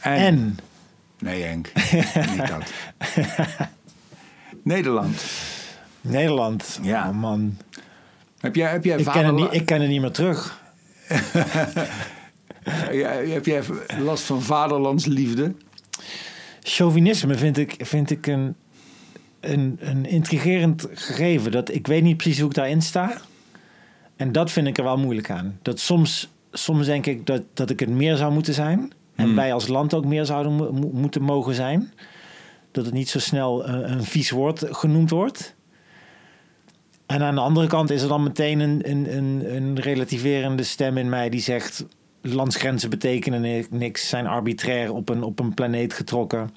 En? En. Nee, Henk. Niet dat. Nederland. Nederland. Ja. Oh man. Heb jij, heb jij Ik ken, niet, ik ken het niet meer terug. Ja, heb jij last van vaderlandsliefde? Chauvinisme vind ik, vind ik een, een, een intrigerend gegeven. Dat, ik weet niet precies hoe ik daarin sta. En dat vind ik er wel moeilijk aan. Dat soms, soms denk ik dat, dat ik het meer zou moeten zijn. En Hmm. wij als land ook meer zouden mo- mo- moeten mogen zijn. Dat het niet zo snel een, een vies woord genoemd wordt. En aan de andere kant is er dan meteen een, een, een, een relativerende stem in mij die zegt: landsgrenzen betekenen ni- niks, zijn arbitrair op een, op een planeet getrokken.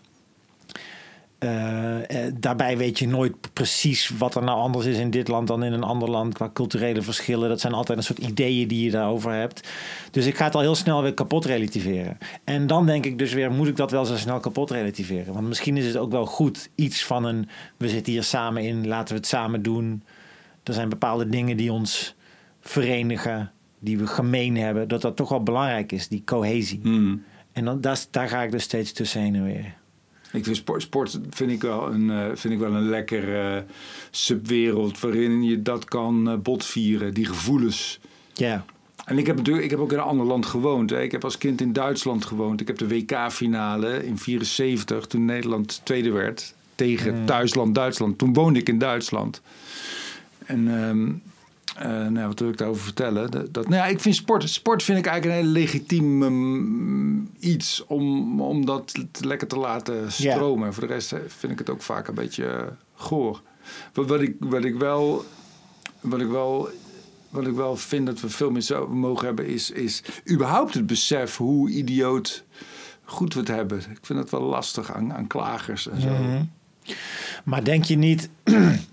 Eh, eh, daarbij weet je nooit precies wat er nou anders is in dit land dan in een ander land qua culturele verschillen. Dat zijn altijd een soort ideeën die je daarover hebt. Dus ik ga het al heel snel weer kapot relativeren. En dan denk ik dus weer, moet ik dat wel zo snel kapot relativeren? Want misschien is het ook wel goed iets van een, we zitten hier samen in, laten we het samen doen. Er zijn bepaalde dingen die ons verenigen, die we gemeen hebben. Dat dat toch wel belangrijk is, die cohesie. Hmm. En dan, daar, daar ga ik dus steeds tussenin en weer. Ik vind sport, sport vind ik wel een, eh, vind ik wel een lekker eh, subwereld waarin je dat kan eh, botvieren, die gevoelens. Ja. En ik heb natuurlijk, ik heb ook in een ander land gewoond. Hè. Ik heb als kind in Duitsland gewoond. Ik heb de WK-finale in 74, toen Nederland tweede werd, tegen thuisland Duitsland. Toen woonde ik in Duitsland. En ehm, eh, nou, wat wil ik daarover vertellen? Dat, dat, nou ja, ik vind sport, sport vind ik eigenlijk een heel legitiem mm, iets om, om dat te- lekker te laten stromen. En voor de rest eh, vind ik het ook vaak een beetje eh, goor. Wat, wat, ik, wat ik wel, wat ik wel wat ik wel vind dat we veel meer zo mogen hebben, is, is überhaupt het besef hoe idioot goed we het hebben. Ik vind het wel lastig aan, aan klagers en zo. Mhm. Maar denk je niet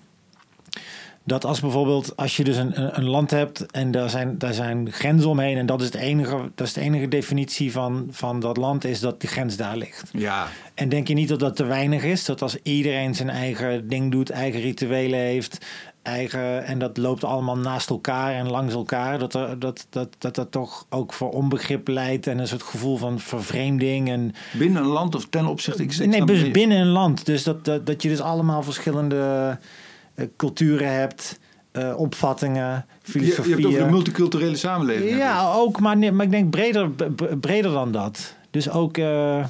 dat als bijvoorbeeld als je dus een, een- land hebt en daar zijn, daar zijn grenzen omheen en dat is, het enige, dat is de enige definitie van, van dat land is dat die grens daar ligt. Ja, En denk je niet dat dat te weinig is? Dat als iedereen zijn eigen ding doet, eigen rituelen heeft, eigen, en dat loopt allemaal naast elkaar en langs elkaar, dat er, dat, dat, dat, dat toch ook voor onbegrip leidt en een soort gevoel van vervreemding en binnen een land of ten opzichte... Ik, nee, dus binnen een land. Dus dat, dat, dat je dus allemaal verschillende culturen hebt, eh, opvattingen, Je, je hebt over filosofieën. een multiculturele samenleving. ja, ook, maar, nee, maar ik denk breder, breder dan dat. Dus ook eh,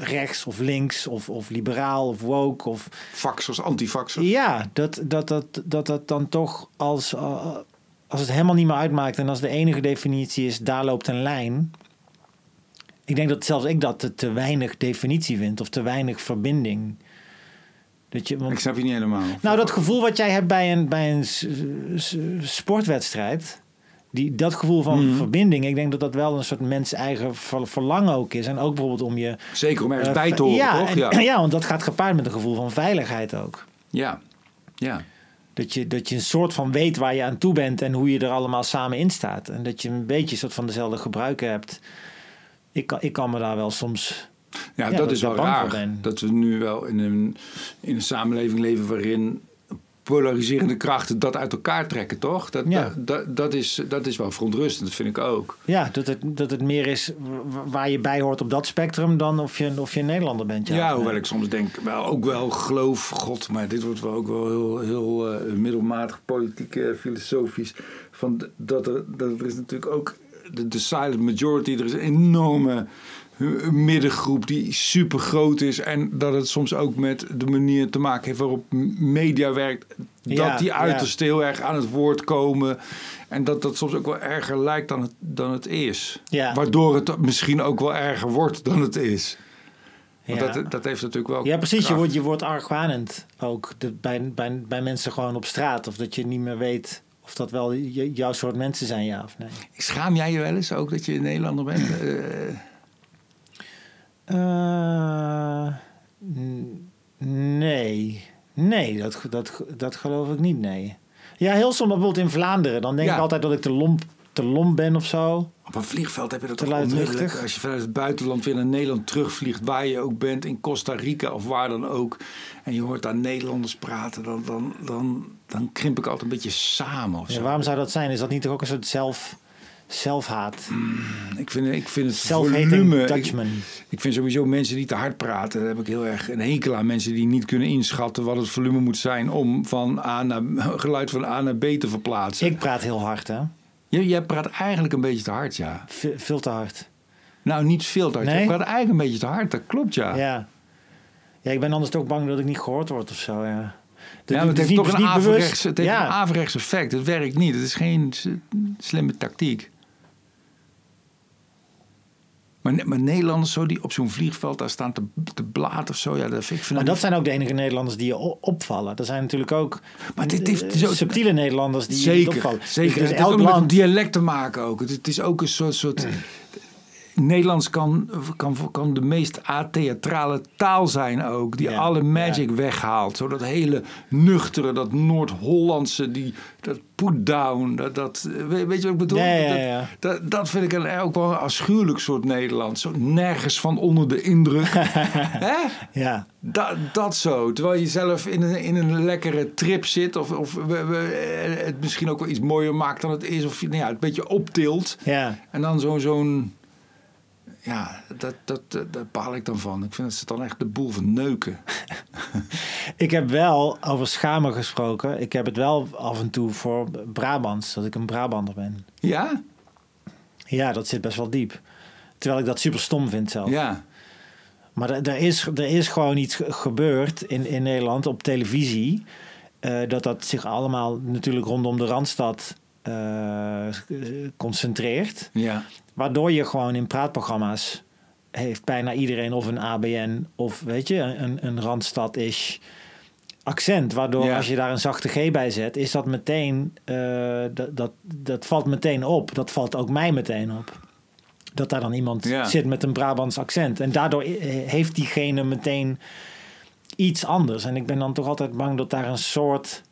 rechts of links of, of liberaal of woke of Faxers, antifaxers. ja, dat dat, dat, dat dat dan toch als, eh, als het helemaal niet meer uitmaakt en als de enige definitie is, daar loopt een lijn. Ik denk dat zelfs ik dat te, te weinig definitie vind of te weinig verbinding. Dat je, Ik want, snap je niet helemaal. nou, dat gevoel wat jij hebt bij een, bij een sportwedstrijd. Die, dat gevoel van Mhm. verbinding, ik denk dat dat wel een soort mens-eigen ver- verlangen ook is. En ook bijvoorbeeld om je. Zeker om ergens eh, bij te horen, ja, toch? en- Ja. ja, want dat gaat gepaard met een gevoel van veiligheid ook. ja. ja. Dat je, dat je een soort van weet waar je aan toe bent en hoe je er allemaal samen in staat. En dat je een beetje een soort van dezelfde gebruiken hebt. Ik kan, ik kan me daar wel soms. Ja, Ja, dat is wel raar. Dat we nu wel in een, in een samenleving leven waarin polariserende krachten dat uit elkaar trekken, toch? Dat, Ja. dat, dat, is, dat is wel verontrustend, dat vind ik ook. Ja, dat het, dat het meer is wa- waar je bij hoort op dat spectrum dan of je, of je een Nederlander bent. Ja, Ja, hoewel nee. ik soms denk, wel, ook wel geloof, god, maar dit wordt wel ook wel heel, heel eh, middelmatig politiek, eh, filosofisch. Van dat er, dat er is natuurlijk ook de, de silent majority, er is een enorme middengroep die super groot is. En dat het soms ook met de manier te maken heeft waarop media werkt. Dat Ja, die ja. uiterst heel erg aan het woord komen. En dat dat soms ook wel erger lijkt dan het, dan het is. Ja. Waardoor het misschien ook wel erger wordt dan het is. Want Ja. dat, dat heeft natuurlijk wel. Ja, precies. Je wordt, je wordt argwanend ook de, bij, bij, bij mensen gewoon op straat. Of dat je niet meer weet of dat wel jouw soort mensen zijn, ja of nee. Schaam jij je wel eens ook dat je een Nederlander bent? Eh, nee. Nee, dat, dat, dat geloof ik niet, nee. Ja, heel soms bijvoorbeeld in Vlaanderen. Dan denk Ja. ik altijd dat ik te lomp, te lomp ben of zo. op een vliegveld heb je dat Te toch onmiddellijk. Als je vanuit het buitenland weer naar Nederland terugvliegt, waar je ook bent, in Costa Rica of waar dan ook. En je hoort daar Nederlanders praten, dan, dan, dan, dan krimp ik altijd een beetje samen of Ja, zo. waarom zou dat zijn? Is dat niet toch ook een soort zelf, Zelfhaat. Ik vind, ik vind het volume... Ik, Dutchman. ik vind sowieso mensen die te hard praten... daar heb ik heel erg een hekel aan. Mensen die niet kunnen inschatten wat het volume moet zijn... om van A naar, geluid van A naar B te verplaatsen. Ik praat heel hard, hè? Jij, jij praat eigenlijk een beetje te hard, ja. Ve- veel te hard. Nou, niet veel te hard. Nee? Je praat eigenlijk een beetje te hard, dat klopt, ja. Ja. Ja, ik ben anders ook bang dat ik niet gehoord word of zo, ja. Dat- Ja, maar het dat heeft toch een averechts, het heeft ja. een averechts effect. Het werkt niet. Het is geen slimme tactiek. Maar, maar Nederlanders zo die op zo'n vliegveld daar staan te, te of zo. Ja, dat vind ik Maar dat zijn ook de enige Nederlanders die je opvallen. Er zijn natuurlijk ook Maar dit heeft zo- subtiele Nederlanders die Zeker, opvallen. zeker. Dus, dus het heeft ook met een dialect te maken ook. Het, het is ook een soort... soort Nederlands kan, kan, kan de meest atheatrale taal zijn ook. Die Ja, alle magic weghaalt. Zo dat hele nuchtere, dat Noord-Hollandse, die, dat put-down. Dat, dat, weet, weet je wat ik bedoel? Ja, Dat-. Dat, dat vind ik een, ook wel een afschuwelijk soort Nederlands. Zo nergens van onder de indruk. Hè? Ja, Dat, dat zo. Terwijl je zelf in een, in een lekkere trip zit. Of, of we, we, eh, het misschien ook wel iets mooier maakt dan het is. Of nou ja, het een beetje optilt. ja. En dan zo- zo'n... Ja, dat, dat, daar baal ik dan van. Ik vind dat ze dan echt de boel van neuken. Ik heb wel over schamen gesproken. Ik heb het wel af en toe voor Brabants, dat ik een Brabander ben. Ja? Ja, dat zit best wel diep. Terwijl ik dat super stom vind zelf. Ja. Maar er, is, er is gewoon iets ge- gebeurd in, in Nederland op televisie. eh, dat dat zich allemaal natuurlijk rondom de Randstad concentreert. Ja. Waardoor je gewoon in praatprogramma's heeft bijna iedereen of een ABN of weet je, een, een Randstad is accent. Waardoor Ja. als je daar een zachte G bij zet, is dat meteen, eh, dat, dat, dat valt meteen op. Dat valt ook mij meteen op. Dat daar dan iemand Ja. zit met een Brabants accent. En daardoor eh, heeft diegene meteen iets anders. En ik ben dan toch altijd bang dat daar een soort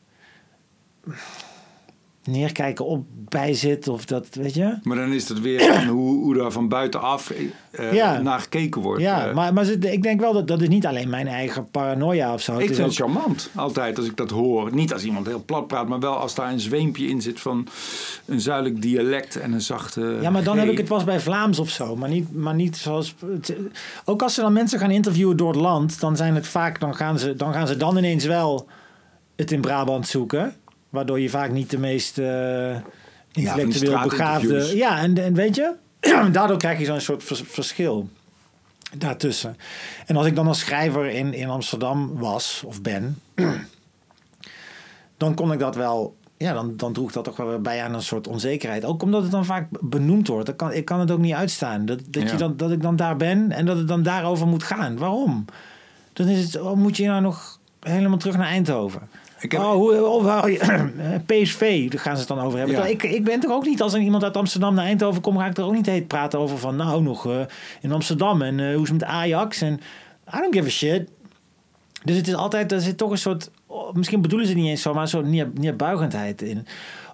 neerkijken op bij zit. Of dat, weet je? Maar dan is het weer hoe, hoe daar van buitenaf eh, Ja. naar gekeken wordt. Ja, Eh, maar, maar ik denk wel dat dat is niet alleen mijn eigen paranoia of zo. ik Het is vind het charmant, altijd, als ik dat hoor. Niet als iemand heel plat praat, maar wel als daar een zweempje in zit van een zuidelijk dialect en een zachte. ja, maar dan heb ik het pas bij Vlaams of zo. Maar niet, maar niet zoals. het- Ook als ze dan mensen gaan interviewen door het land, dan zijn het vaak. Dan gaan ze dan, gaan ze dan ineens wel het in Brabant zoeken. Waardoor je vaak niet de meest eh, intellectueel begaafde. Ja, en, en weet je, daardoor krijg je zo'n soort vers- verschil daartussen. En als ik dan als schrijver in, in Amsterdam was of ben, dan kon ik dat wel. Ja, dan, dan droeg dat toch wel bij aan een soort onzekerheid. Ook omdat het dan vaak benoemd wordt. Ik kan, ik kan het ook niet uitstaan. Dat, dat, Ja. je dan, dat ik dan daar ben en dat het dan daarover moet gaan. Waarom? Dan is het, oh, moet je nou nog helemaal terug naar Eindhoven? Ik heb- Oh, hoe, oh, je- PSV, daar gaan ze het dan over hebben. Ja. Ik, ik ben toch ook niet, als er iemand uit Amsterdam naar Eindhoven komt, ga ik er ook niet heet praten over van, nou, nog eh, in Amsterdam en eh, hoe is het met Ajax en I don't give a shit. Dus het is altijd, er zit toch een soort, oh, misschien bedoelen ze het niet eens zo, maar een soort neer, neerbuigendheid in.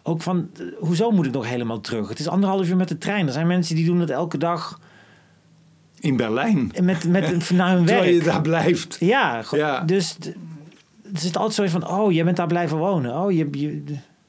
Ook van, eh, hoezo moet ik nog helemaal terug? Het is anderhalf uur met de trein. Er zijn mensen die doen dat elke dag In Berlijn. met, met, naar hun Terwijl je werk. daar blijft. Ja, Ja. dus er zit altijd zo van, oh, jij bent daar blijven wonen. Oh, je, je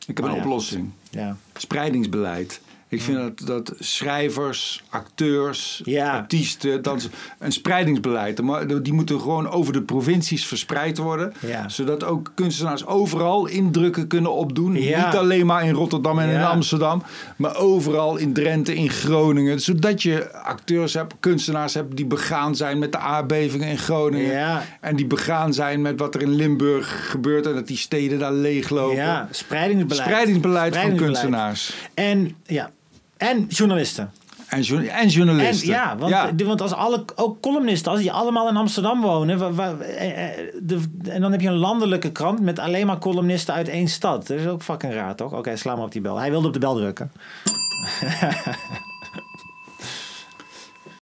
Ik heb een ja. oplossing. ja. Spreidingsbeleid. Ik vind dat, dat schrijvers, acteurs, Ja. artiesten, dat een spreidingsbeleid. Maar Die moeten gewoon over de provincies verspreid worden. Ja. Zodat ook kunstenaars overal indrukken kunnen opdoen. Ja. Niet alleen maar in Rotterdam en in. Amsterdam. Maar overal in Drenthe, in Groningen. Zodat je acteurs hebt, kunstenaars hebt die begaan zijn met de aardbevingen in Groningen. En die begaan zijn met wat er in Limburg gebeurt. En dat die steden daar leeglopen. Ja, spreidingsbeleid. Spreidingsbeleid van Spreidingsbeleid. kunstenaars. En, ja, en journalisten. En, en En, journalisten. ja, want, want als alle, ook columnisten, als die allemaal in Amsterdam wonen... eh, eh, de, en dan heb je een landelijke krant met alleen maar columnisten uit één stad. Dat is ook fucking raar, toch? Oké, sla maar op die bel. Hij wilde op de bel drukken.